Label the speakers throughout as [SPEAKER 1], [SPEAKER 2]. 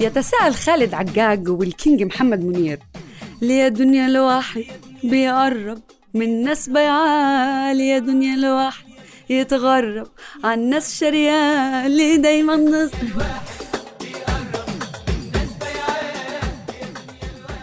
[SPEAKER 1] يتساءل خالد عقاق والكينج محمد منير. ليه دنيا الواحد بيقرب من ناس بيعال يا دنيا الواحد يتغرب عن ناس شريان. اللي دايما نص...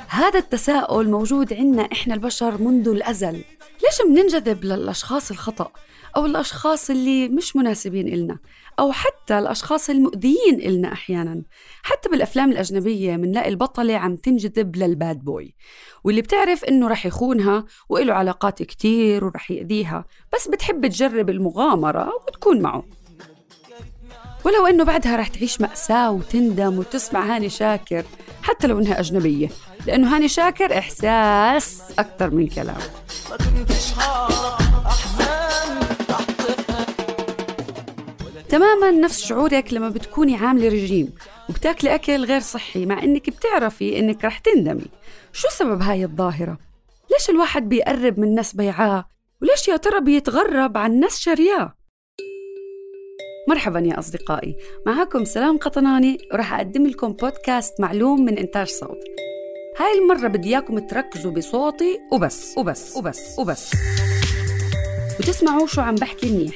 [SPEAKER 1] هذا التساؤل موجود عندنا إحنا البشر منذ الأزل. ليش بننجذب للأشخاص الخطأ أو الأشخاص اللي مش مناسبين إلنا؟ أو حتى الأشخاص المؤذيين إلنا أحيانا. حتى بالأفلام الأجنبية بنلاقي البطلة عم تنجذب للباد بوي واللي بتعرف إنه رح يخونها وإله علاقات كتير ورح يأذيها بس بتحب تجرب المغامرة وتكون معه. ولو إنه بعدها رح تعيش مأساة وتندم وتسمع هاني شاكر حتى لو إنها أجنبية لأنه هاني شاكر إحساس أكثر من كلام. تماما نفس شعورك لما بتكوني عاملة رجيم وبتاكلي أكل غير صحي مع إنك بتعرفي إنك رح تندمي شو سبب هاي الظاهرة؟ ليش الواحد بيقرب من ناس بيعاه؟ وليش يا ترى بيتغرب عن ناس شرياه؟ مرحبا يا أصدقائي معكم سلام قطناني ورح أقدم لكم بودكاست معلوم من إنتاج صوت هاي المرة بدي إياكم تركزوا بصوتي وبس وبس وبس وبس وتسمعوا شو عم بحكي منيح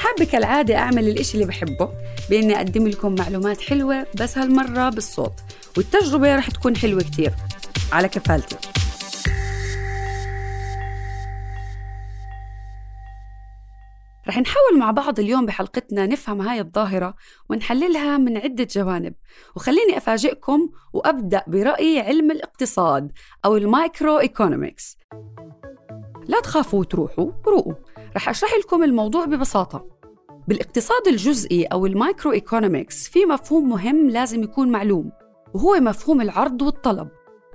[SPEAKER 1] حابة كالعادة أعمل الإشي اللي بحبه بإني أقدم لكم معلومات حلوة بس هالمرة بالصوت والتجربة رح تكون حلوة كتير. على كفالتي. رح نحاول مع بعض اليوم بحلقتنا نفهم هاي الظاهرة ونحللها من عدة جوانب. وخليني أفاجئكم وأبدأ برأي علم الاقتصاد أو ال micro economics لا تخافوا وتروحوا روقوا. رح أشرح لكم الموضوع ببساطة. بالاقتصاد الجزئي أو ال micro economics في مفهوم مهم لازم يكون معلوم وهو مفهوم العرض والطلب.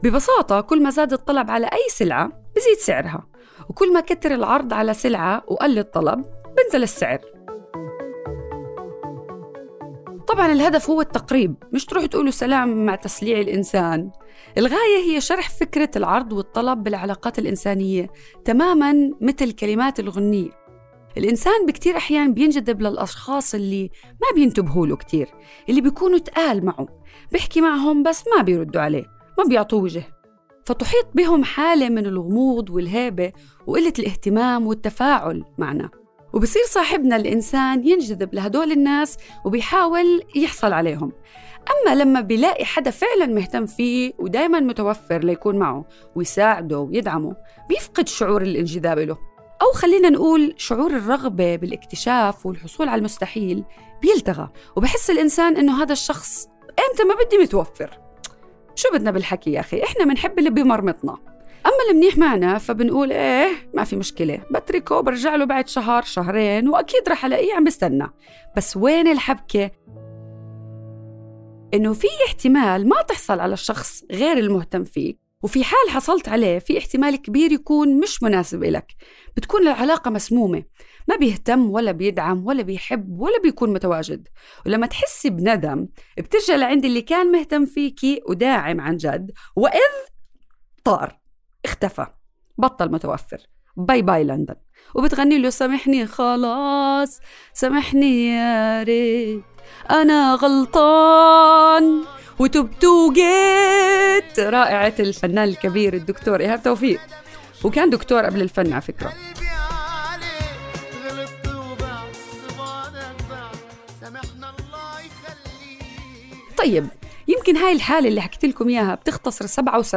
[SPEAKER 1] ببساطة كل ما زاد الطلب على أي سلعة بزيد سعرها وكل ما كتر العرض على سلعة وقل الطلب بنزل السعر. طبعا الهدف هو التقريب مش تروحوا تقولوا سلام مع تسليع الإنسان. الغاية هي شرح فكرة العرض والطلب بالعلاقات الإنسانية تماما مثل كلمات الغنية. الإنسان بكتير أحيان بينجذب للأشخاص اللي ما بينتبهوا له كتير اللي بيكونوا تقال معه بيحكي معهم بس ما بيردوا عليه ما بيعطوه وجه. فتحيط بهم حالة من الغموض والهيبة وقلة الاهتمام والتفاعل معنا. وبصير صاحبنا الإنسان ينجذب لهدول الناس وبيحاول يحصل عليهم. أما لما بيلاقي حدا فعلا مهتم فيه ودايما متوفر ليكون معه ويساعده ويدعمه بيفقد شعور الانجذاب له. أو خلينا نقول شعور الرغبة بالاكتشاف والحصول على المستحيل بيلتغى. وبحس الإنسان إنه هذا الشخص إمتى ما بدي متوفر. شو بدنا بالحكي يا أخي؟ إحنا بنحب اللي بمرمطنا أما المنيح معنا فبنقول إيه ما في مشكلة بتركه برجع له بعد شهر شهرين وأكيد رح ألاقيه عم بستنى. بس وين الحبكة؟ إنه في احتمال ما تحصل على الشخص غير المهتم فيك وفي حال حصلت عليه في احتمال كبير يكون مش مناسب إلك. بتكون العلاقة مسمومة ما بيهتم ولا بيدعم ولا بيحب ولا بيكون متواجد. ولما تحسي بندم بترجع لعند اللي كان مهتم فيكي وداعم عن جد وإذ طار. اختفى. بطل متوفر. bye bye لندن وبتغني له سامحني خلاص. سامحني يا ريت. أنا غلطان. وتبت وجيت. رائعة الفنان الكبير الدكتور. إيهاب توفيق. وكان دكتور قبل الفن على فكرة. طيب. يمكن هاي الحالة اللي حكيت لكم إياها بتختصر 77%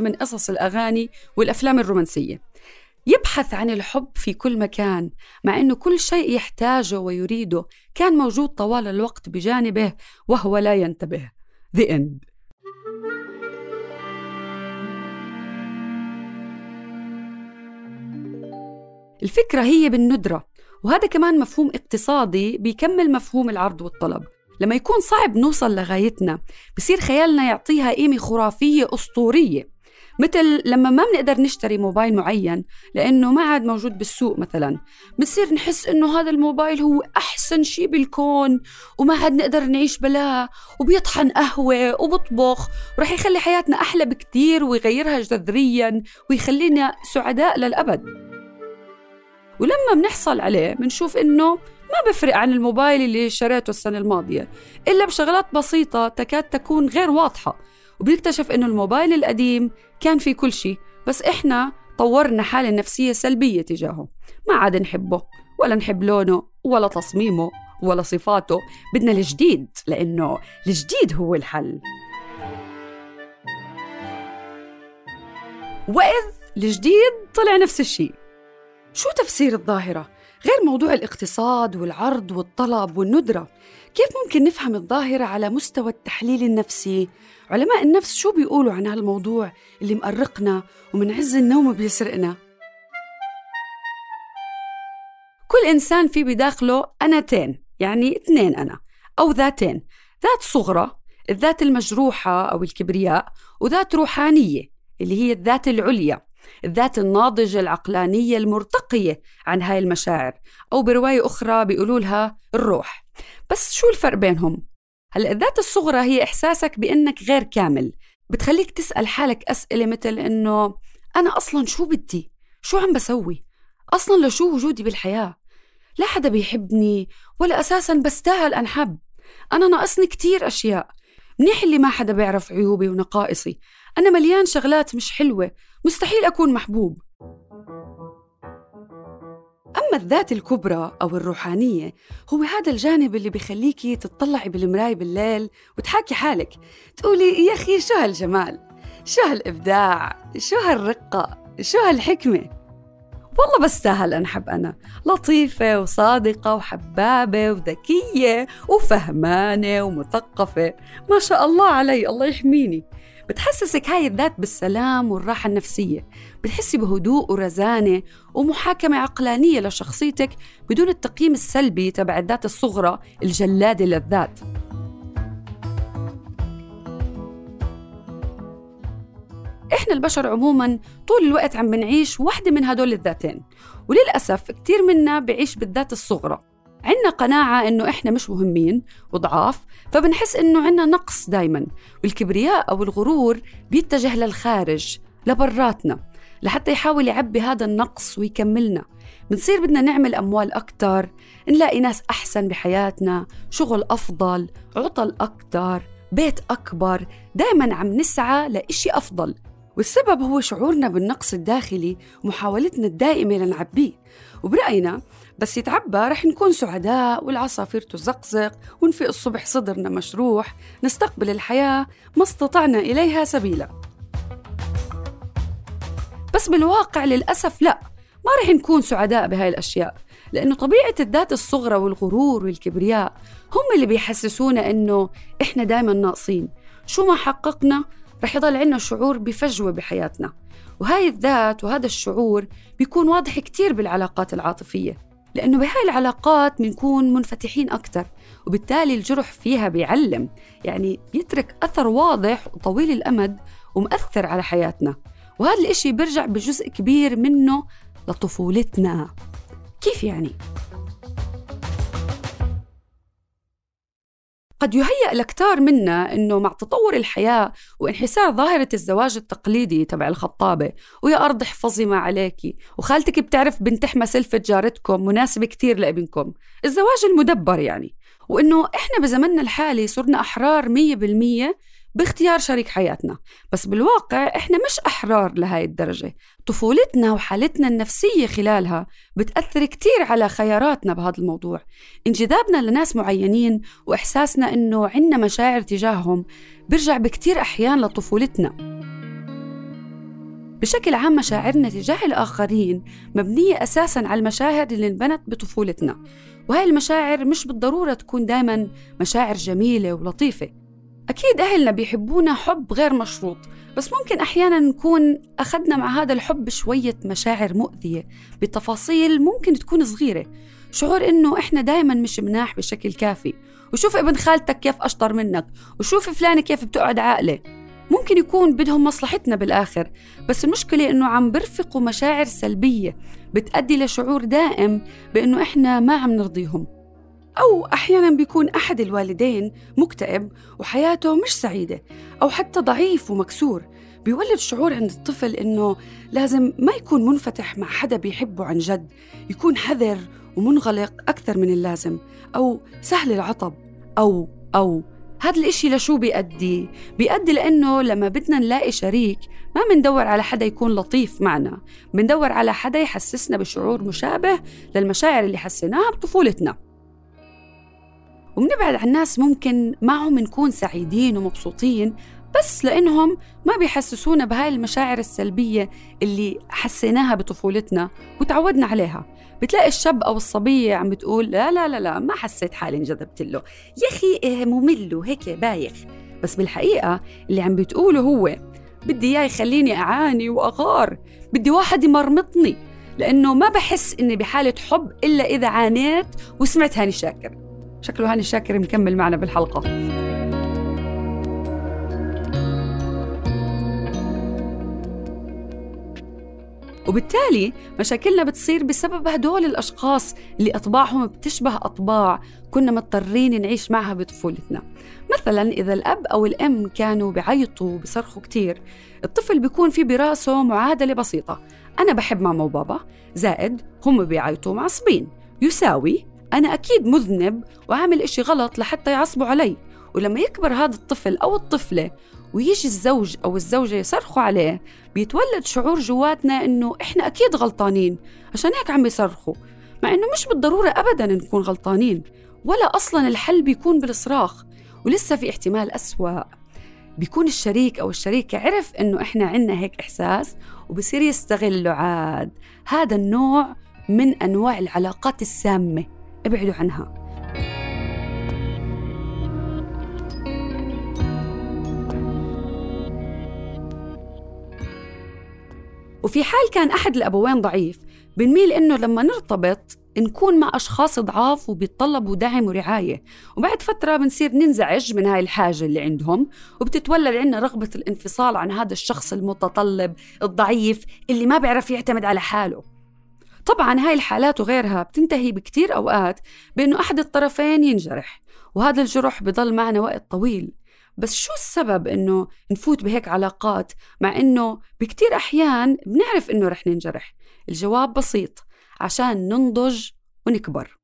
[SPEAKER 1] من قصص الأغاني والأفلام الرومانسية. يبحث عن الحب في كل مكان مع أنه كل شيء يحتاجه ويريده كان موجود طوال الوقت بجانبه وهو لا ينتبه. The End. الفكرة هي بالندرة وهذا كمان مفهوم اقتصادي بيكمل مفهوم العرض والطلب. لما يكون صعب نوصل لغايتنا بصير خيالنا يعطيها قيمة خرافية أسطورية. مثل لما ما بنقدر نشتري موبايل معين لأنه ما عاد موجود بالسوق مثلا بصير نحس إنه هذا الموبايل هو أحسن شيء بالكون وما عاد نقدر نعيش بلاه وبيطحن قهوة وبطبخ ورح يخلي حياتنا أحلى بكتير ويغيرها جذريا ويخلينا سعداء للأبد. ولما بنحصل عليه بنشوف إنه ما بفرق عن الموبايل اللي شريته السنة الماضية. إلا بشغلات بسيطة تكاد تكون غير واضحة. وبيكتشف إنه الموبايل القديم كان فيه كل شيء بس إحنا طورنا حالة نفسية سلبية تجاهه. ما عاد نحبه ولا نحب لونه ولا تصميمه ولا صفاته. بدنا الجديد لأنه الجديد هو الحل. وإذ الجديد طلع نفس الشيء. شو تفسير الظاهرة؟ غير موضوع الاقتصاد والعرض والطلب والندرة كيف ممكن نفهم الظاهرة على مستوى التحليل النفسي؟ علماء النفس شو بيقولوا عن هالموضوع اللي مقرقنا ومن عز النوم بيسرقنا؟ كل إنسان في بداخله أنتين يعني اثنين أنا أو ذاتين ذات صغرى الذات المجروحة أو الكبرياء وذات روحانية اللي هي الذات العليا الذات الناضجة العقلانية المرتقية عن هاي المشاعر أو برواية أخرى بيقولوا لها الروح بس شو الفرق بينهم؟ هلأ الذات الصغرى هي إحساسك بأنك غير كامل بتخليك تسأل حالك أسئلة مثل إنه أنا أصلا شو بدي؟ شو عم بسوي؟ أصلا لشو وجودي بالحياة؟ لا حدا بيحبني ولا أساسا بستاهل أنحب أنا ناقصني كتير أشياء منيح اللي ما حدا بيعرف عيوبي ونقائصي. أنا مليان شغلات مش حلوة مستحيل أكون محبوب. أما الذات الكبرى أو الروحانية هو هذا الجانب اللي بخليكي تطلعي بالمراية بالليل وتحاكي حالك. تقولي يا أخي شو هالجمال؟ شو هالإبداع؟ شو هالرقة؟ شو هالحكمة؟ والله بستاهل أنحب أنا. لطيفة وصادقة وحبابة وذكية وفهمانة ومثقفة. ما شاء الله علي الله يحميني. بتحسسك هاي الذات بالسلام والراحة النفسية. بتحسي بهدوء ورزانة ومحاكمة عقلانية لشخصيتك بدون التقييم السلبي تبع الذات الصغرى الجلادة للذات. إحنا البشر عموما طول الوقت عم بنعيش واحدة من هدول الذاتين وللأسف كتير منا بعيش بالذات الصغرى. عنا قناعة إنه إحنا مش مهمين وضعاف فبنحس إنه عنا نقص دايما والكبرياء أو الغرور بيتجه للخارج لبراتنا لحتى يحاول يعبي هذا النقص ويكملنا. بنصير بدنا نعمل أموال أكتر نلاقي ناس أحسن بحياتنا شغل أفضل عطل أكتر بيت أكبر دايما عم نسعى لإشي أفضل. والسبب هو شعورنا بالنقص الداخلي ومحاولتنا الدائمة لنعبيه. وبرأينا بس يتعبى رح نكون سعداء والعصافير تزقزق ونفيق الصبح صدرنا مشروح نستقبل الحياة ما استطعنا إليها سبيلا. بس بالواقع للأسف لا ما رح نكون سعداء بهاي الأشياء لأنه طبيعة الذات الصغرى والغرور والكبرياء هم اللي بيحسسونا إنه إحنا دايما ناقصين. شو ما حققنا رح يضل عنا شعور بفجوة بحياتنا. وهاي الذات وهذا الشعور بيكون واضح كتير بالعلاقات العاطفية لأنه بهاي العلاقات بنكون منفتحين أكتر وبالتالي الجرح فيها بيعلم يعني بيترك أثر واضح وطويل الأمد ومأثر على حياتنا. وهذا الإشي بيرجع بجزء كبير منه لطفولتنا. كيف يعني؟ قد يهيأ لكتار منا إنه مع تطور الحياة وانحسار ظاهرة الزواج التقليدي تبع الخطابة ويا أرض احفظي ما عليكي وخالتك بتعرف بنت احمى سلفة جارتكم مناسبة كتير لابنكم. الزواج المدبر يعني. وإنه إحنا بزمننا الحالي صرنا أحرار 100% باختيار شريك حياتنا. بس بالواقع إحنا مش أحرار لهاي الدرجة. طفولتنا وحالتنا النفسية خلالها بتأثر كتير على خياراتنا بهذا الموضوع. انجذابنا لناس معينين وإحساسنا إنه عنا مشاعر تجاههم برجع بكتير أحيان لطفولتنا. بشكل عام مشاعرنا تجاه الآخرين مبنية أساساً على المشاعر اللي انبنت بطفولتنا. وهي المشاعر مش بالضرورة تكون دايماً مشاعر جميلة ولطيفة. أكيد أهلنا بيحبونا حب غير مشروط بس ممكن أحيانا نكون أخذنا مع هذا الحب شوية مشاعر مؤذية بتفاصيل ممكن تكون صغيرة شعور إنه إحنا دايما مش مناح بشكل كافي وشوف ابن خالتك كيف أشطر منك وشوف فلانة كيف بتقعد عاقلة ممكن يكون بدهم مصلحتنا بالآخر بس المشكلة إنه عم برفقوا مشاعر سلبية بتأدي لشعور دائم بإنه إحنا ما عم نرضيهم. أو أحيانا بيكون أحد الوالدين مكتئب وحياته مش سعيدة أو حتى ضعيف ومكسور. بيولد شعور عند الطفل إنه لازم ما يكون منفتح مع حدا بيحبه عن جد يكون حذر ومنغلق أكثر من اللازم أو سهل العطب أو أو. هذا الإشي لشو بيأدي؟ بيأدي لأنه لما بدنا نلاقي شريك ما بندور على حدا يكون لطيف معنا بندور على حدا يحسسنا بشعور مشابه للمشاعر اللي حسيناها بطفولتنا. وبنبعد عن ناس ممكن معهم نكون سعيدين ومبسوطين بس لأنهم ما بيحسسونا بهاي المشاعر السلبية اللي حسيناها بطفولتنا وتعودنا عليها. بتلاقي الشاب أو الصبية عم بتقول لا لا لا لا ما حسيت حالي انجذبت له. يا أخي إيه ممل وهيك بايخ. بس بالحقيقة اللي عم بتقوله هو بدي إياه يخليني أعاني وأغار. بدي واحد يمرمطني لأنه ما بحس إني بحالة حب إلا إذا عانيت وسمعت هاني شاكر. شكله هاني شاكر مكمل معنا بالحلقة. وبالتالي مشاكلنا بتصير بسبب هدول الأشخاص اللي أطباعهم بتشبه أطباع كنا مضطرين نعيش معها بطفولتنا. مثلا إذا الأب أو الأم كانوا بيعيطوا وبيصرخوا كتير الطفل بيكون في براسه معادلة بسيطة. أنا بحب ماما وبابا. زائد هم بيعيطوا معصبين يساوي أنا أكيد مذنب وعامل إشي غلط لحتى يعصبوا علي. ولما يكبر هذا الطفل أو الطفلة ويجي الزوج أو الزوجة يصرخوا عليه بيتولد شعور جواتنا إنه إحنا أكيد غلطانين. عشان هيك عم بيصرخوا مع إنه مش بالضرورة أبدا نكون غلطانين ولا أصلا الحل بيكون بالصراخ. ولسه في احتمال أسوأ. بيكون الشريك أو الشريكة عرف إنه إحنا عنا هيك إحساس وبصير يستغله عاد. هذا النوع من أنواع العلاقات السامة. ابعدوا عنها. وفي حال كان أحد الأبوين ضعيف بنميل إنه لما نرتبط نكون مع أشخاص ضعاف وبيتطلبوا دعم ورعاية. وبعد فترة بنصير ننزعج من هاي الحاجة اللي عندهم وبتتولد عنا رغبة الانفصال عن هذا الشخص المتطلب الضعيف اللي ما بيعرف يعتمد على حاله. طبعا هاي الحالات وغيرها بتنتهي بكتير أوقات بأنه أحد الطرفين ينجرح وهذا الجرح بضل معنا وقت طويل. بس شو السبب إنه نفوت بهيك علاقات مع إنه بكتير أحيان بنعرف إنه رح ننجرح؟ الجواب بسيط عشان ننضج ونكبر.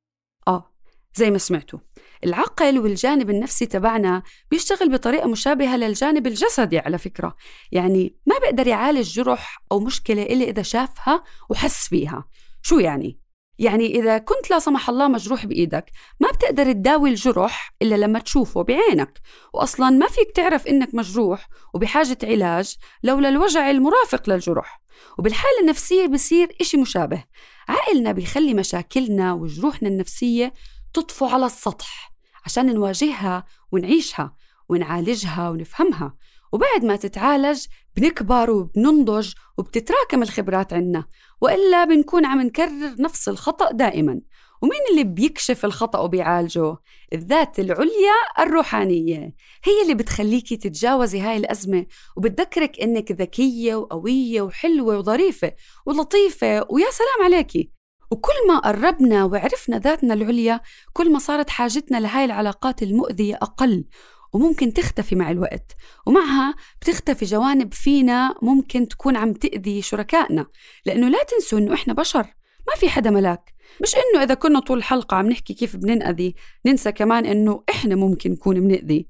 [SPEAKER 1] آه زي ما سمعتوا. العقل والجانب النفسي تبعنا بيشتغل بطريقة مشابهة للجانب الجسدي على فكرة. يعني ما بيقدر يعالج جرح أو مشكلة إلا إذا شافها وحس فيها. شو يعني؟ يعني إذا كنت لا سمح الله مجروح بإيدك ما بتقدر تداوي الجرح إلا لما تشوفه بعينك. وأصلا ما فيك تعرف إنك مجروح وبحاجة علاج لولا الوجع المرافق للجرح. وبالحالة النفسية بصير إشي مشابه. عقلنا بيخلي مشاكلنا وجروحنا النفسية تطفو على السطح. عشان نواجهها ونعيشها ونعالجها ونفهمها. وبعد ما تتعالج بنكبر وبننضج وبتتراكم الخبرات عنا وإلا بنكون عم نكرر نفس الخطأ دائما. ومين اللي بيكشف الخطأ وبيعالجه؟ الذات العليا الروحانية. هي اللي بتخليكي تتجاوزي هاي الأزمة وبتذكرك إنك ذكية وقوية وحلوة وظريفة ولطيفة ويا سلام عليكي. وكل ما قربنا وعرفنا ذاتنا العليا كل ما صارت حاجتنا لهاي العلاقات المؤذية أقل وممكن تختفي مع الوقت. ومعها بتختفي جوانب فينا ممكن تكون عم تأذي شركائنا. لأنه لا تنسوا إنه إحنا بشر ما في حدا ملاك. مش إنه إذا كنا طول الحلقة عم نحكي كيف بننأذي ننسى كمان إنه إحنا ممكن نكون بنأذي.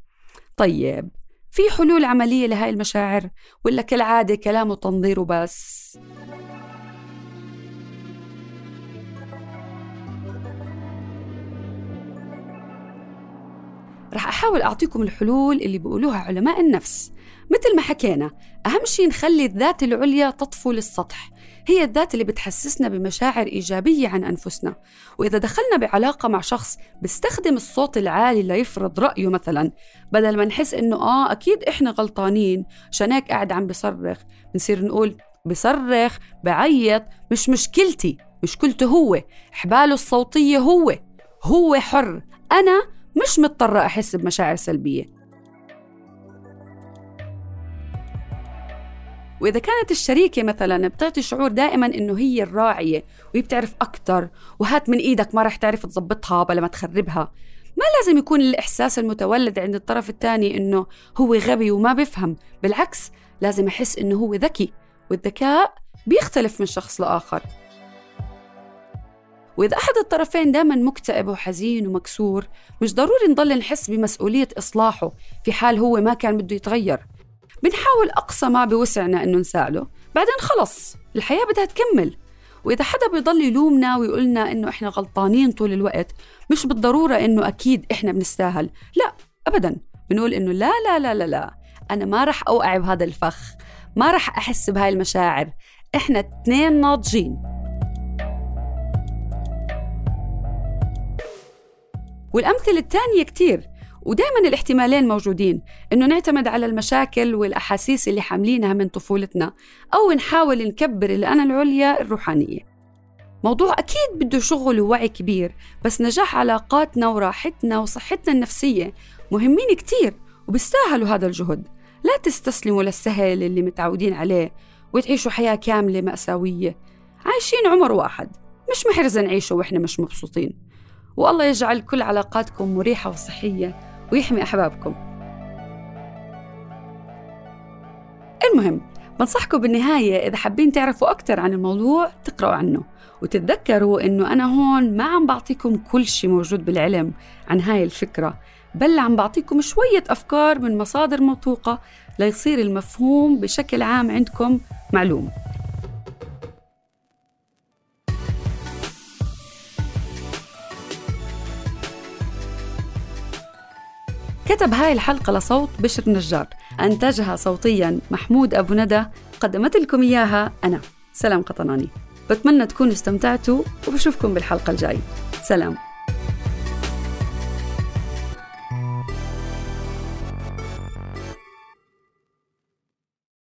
[SPEAKER 1] طيب في حلول عملية لهاي المشاعر ولا كالعادة كلام وتنظير وبس؟ رح أحاول أعطيكم الحلول اللي بيقولوها علماء النفس. مثل ما حكينا أهم شيء نخلي الذات العليا تطفو للسطح. هي الذات اللي بتحسسنا بمشاعر إيجابية عن أنفسنا. وإذا دخلنا بعلاقة مع شخص بيستخدم الصوت العالي ليفرض رأيه مثلا بدل ما نحس إنه آه أكيد إحنا غلطانين هيك قاعد عم بصرخ بنصير نقول بصرخ بعيط مش مشكلتي مشكلته هو حباله الصوتية هو هو حر. أنا مش مضطرة أحس بمشاعر سلبية. وإذا كانت الشريكة مثلا بتعطي شعور دائما إنه هي الراعية وهي بتعرف وهات من إيدك ما رح تعرف تظبطها بلا ما تخربها ما لازم يكون الإحساس المتولد عند الطرف الثاني إنه هو غبي وما بفهم بالعكس لازم أحس إنه هو ذكي والذكاء بيختلف من شخص لآخر. وإذا أحد الطرفين دائما مكتئب وحزين ومكسور مش ضروري نضل نحس بمسؤولية إصلاحه في حال هو ما كان بده يتغير. بنحاول أقصى ما بوسعنا إنه نساعده. بعدين خلص الحياة بدها تكمل. وإذا حدا بيضل يلومنا ويقولنا إنه إحنا غلطانين طول الوقت مش بالضرورة إنه أكيد إحنا بنستاهل. لا أبدا. بنقول إنه لا لا لا لا لا. أنا ما رح أوقع بهذا الفخ. ما رح أحس بهاي المشاعر. إحنا اثنين ناضجين. والأمثلة الثانية كتير. ودائما الاحتمالين موجودين إنه نعتمد على المشاكل والأحاسيس اللي حاملينها من طفولتنا أو نحاول نكبر الأنا العليا الروحانية. موضوع أكيد بده شغل ووعي كبير بس نجاح علاقاتنا وراحتنا وصحتنا النفسية مهمين كتير وبيستاهلوا هذا الجهد. لا تستسلموا للسهل اللي متعودين عليه وتعيشوا حياة كاملة مأساوية. عايشين عمر واحد مش محرزة نعيشه وإحنا مش مبسوطين. والله يجعل كل علاقاتكم مريحة وصحية ويحمي أحبابكم. المهم بنصحكم بالنهاية إذا حابين تعرفوا أكثر عن الموضوع تقرأوا عنه وتتذكروا إنه أنا هون ما عم بعطيكم كل شيء موجود بالعلم عن هاي الفكرة بل عم بعطيكم شوية أفكار من مصادر موثوقة ليصير المفهوم بشكل عام عندكم معلوم. كتب هاي الحلقة لصوت بشر نجار. أنتجها صوتيا محمود أبو ندى. قدمت لكم إياها أنا سلام قطناني. بتمنى تكونوا استمتعتوا وبشوفكم بالحلقة الجاية. سلام.